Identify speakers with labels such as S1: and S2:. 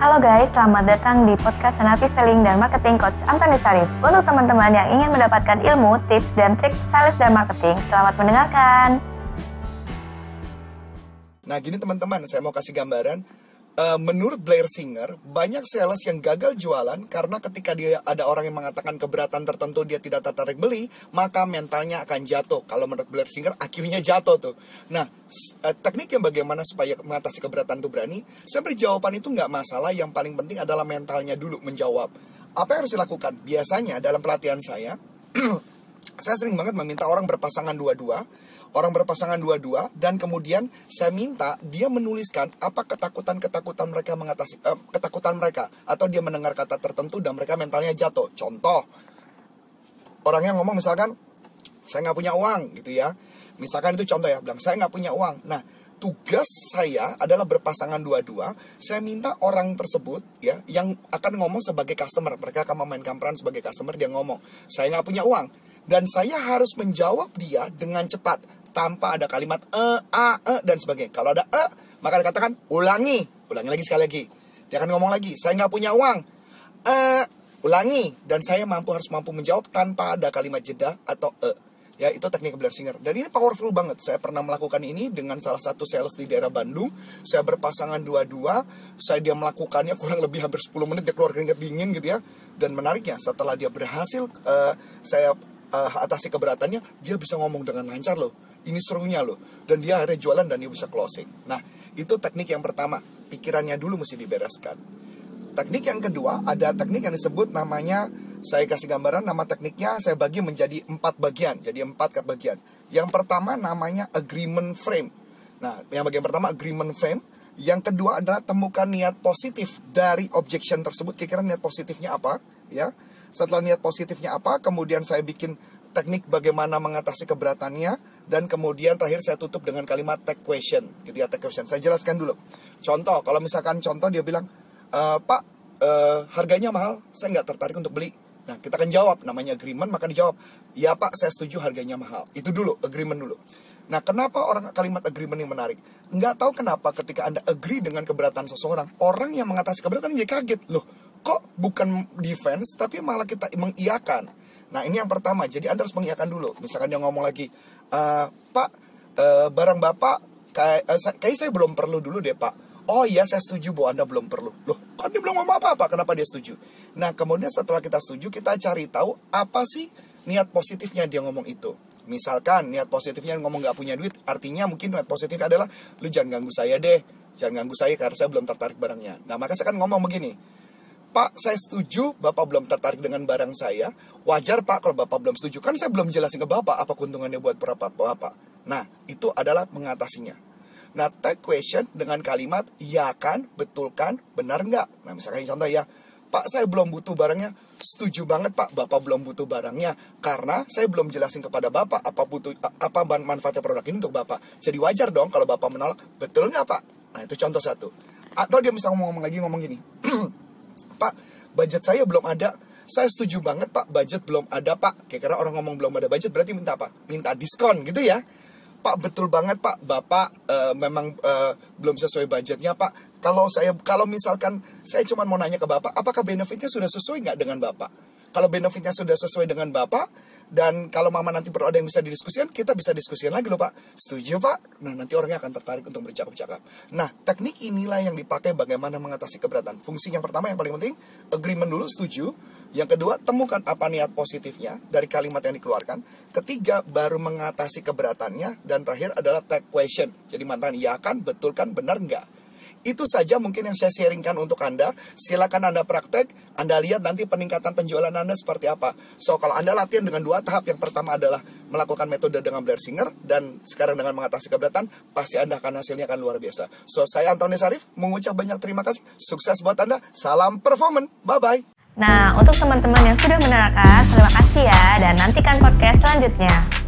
S1: Halo guys, selamat datang di podcast Senapi Selling dan Marketing Coach Antoni Sarif. Untuk teman-teman yang ingin mendapatkan ilmu, tips, dan trik sales dan marketing, selamat mendengarkan.
S2: Nah, gini teman-teman, saya mau kasih gambaran. Uh, menurut Blair Singer, banyak sales yang gagal jualan karena ketika dia ada orang yang mengatakan keberatan tertentu dia tidak tertarik beli, maka mentalnya akan jatuh. Kalau menurut Blair Singer, IQ-nya jatuh tuh. Nah, uh, teknik yang bagaimana supaya mengatasi keberatan itu berani? Saya beri jawaban itu nggak masalah, yang paling penting adalah mentalnya dulu menjawab. Apa yang harus dilakukan? Biasanya dalam pelatihan saya, saya sering banget meminta orang berpasangan dua-dua orang berpasangan dua-dua dan kemudian saya minta dia menuliskan apa ketakutan-ketakutan mereka mengatasi eh, ketakutan mereka atau dia mendengar kata tertentu dan mereka mentalnya jatuh. Contoh orang yang ngomong misalkan saya nggak punya uang gitu ya. Misalkan itu contoh ya bilang saya nggak punya uang. Nah tugas saya adalah berpasangan dua-dua. Saya minta orang tersebut ya yang akan ngomong sebagai customer. Mereka akan memainkan peran sebagai customer. Dia ngomong, saya nggak punya uang. Dan saya harus menjawab dia dengan cepat tanpa ada kalimat e, a, e dan sebagainya. Kalau ada e, maka dikatakan ulangi, ulangi lagi sekali lagi. Dia akan ngomong lagi, saya nggak punya uang. E, ulangi dan saya mampu harus mampu menjawab tanpa ada kalimat jeda atau e. Ya, itu teknik Blair Singer. Dan ini powerful banget. Saya pernah melakukan ini dengan salah satu sales di daerah Bandung. Saya berpasangan dua-dua. Saya dia melakukannya kurang lebih hampir 10 menit dia keluar keringat dingin gitu ya. Dan menariknya setelah dia berhasil uh, saya uh, atasi keberatannya, dia bisa ngomong dengan lancar loh. Ini serunya loh. Dan dia akhirnya jualan dan dia bisa closing. Nah itu teknik yang pertama. Pikirannya dulu mesti dibereskan. Teknik yang kedua ada teknik yang disebut namanya saya kasih gambaran nama tekniknya saya bagi menjadi empat bagian. Jadi empat bagian. Yang pertama namanya agreement frame. Nah yang bagian pertama agreement frame yang kedua adalah temukan niat positif dari objection tersebut. Kira-kira niat positifnya apa? Ya. Setelah niat positifnya apa kemudian saya bikin teknik bagaimana mengatasi keberatannya. Dan kemudian terakhir saya tutup dengan kalimat take question. Gitu ya take question. Saya jelaskan dulu. Contoh kalau misalkan contoh dia bilang e, pak e, harganya mahal saya nggak tertarik untuk beli. Nah kita akan jawab. Namanya agreement maka dijawab. Ya pak saya setuju harganya mahal. Itu dulu agreement dulu nah kenapa orang kalimat agreement yang menarik nggak tahu kenapa ketika anda agree dengan keberatan seseorang orang yang mengatasi keberatan jadi kaget loh kok bukan defense tapi malah kita mengiyakan Nah ini yang pertama, jadi Anda harus mengiyakan dulu. Misalkan dia ngomong lagi, e, Pak, e, barang Bapak, kayak, e, kayak saya belum perlu dulu deh Pak. Oh iya saya setuju bahwa Anda belum perlu. Loh, kan dia belum ngomong apa-apa, kenapa dia setuju? Nah kemudian setelah kita setuju, kita cari tahu apa sih niat positifnya dia ngomong itu. Misalkan niat positifnya ngomong gak punya duit, artinya mungkin niat positifnya adalah, lu jangan ganggu saya deh, jangan ganggu saya karena saya belum tertarik barangnya. Nah maka saya kan ngomong begini, Pak, saya setuju, Bapak belum tertarik dengan barang saya. Wajar, Pak, kalau Bapak belum setuju. Kan saya belum jelasin ke Bapak apa keuntungannya buat berapa Bapak. Nah, itu adalah mengatasinya. Nah, tag question dengan kalimat, ya kan, betul kan, benar nggak? Nah, misalkan contoh ya, Pak, saya belum butuh barangnya. Setuju banget, Pak, Bapak belum butuh barangnya. Karena saya belum jelasin kepada Bapak apa butuh apa manfaatnya produk ini untuk Bapak. Jadi wajar dong kalau Bapak menolak, betul nggak, Pak? Nah, itu contoh satu. Atau dia bisa ngomong-ngomong lagi, ngomong gini. Pak, budget saya belum ada. Saya setuju banget Pak, budget belum ada Pak. Kira-kira orang ngomong belum ada budget berarti minta apa? Minta diskon gitu ya. Pak betul banget Pak, Bapak uh, memang uh, belum sesuai budgetnya Pak. Kalau saya kalau misalkan saya cuma mau nanya ke Bapak, apakah benefitnya sudah sesuai nggak dengan Bapak? Kalau benefitnya sudah sesuai dengan Bapak, dan kalau mama nanti perlu ada yang bisa didiskusikan, kita bisa diskusikan lagi loh pak. Setuju pak? Nah nanti orangnya akan tertarik untuk bercakap-cakap. Nah teknik inilah yang dipakai bagaimana mengatasi keberatan. Fungsi yang pertama yang paling penting, agreement dulu setuju. Yang kedua, temukan apa niat positifnya dari kalimat yang dikeluarkan. Ketiga, baru mengatasi keberatannya. Dan terakhir adalah tag question. Jadi mantan iya kan, betul kan, benar nggak? Itu saja mungkin yang saya sharingkan untuk Anda. Silakan Anda praktek, Anda lihat nanti peningkatan penjualan Anda seperti apa. So, kalau Anda latihan dengan dua tahap, yang pertama adalah melakukan metode dengan Blair Singer, dan sekarang dengan mengatasi keberatan, pasti Anda akan hasilnya akan luar biasa. So, saya Antoni Sarif, mengucap banyak terima kasih. Sukses buat Anda. Salam performan. Bye-bye.
S1: Nah, untuk teman-teman yang sudah menerangkan, terima kasih ya, dan nantikan podcast selanjutnya.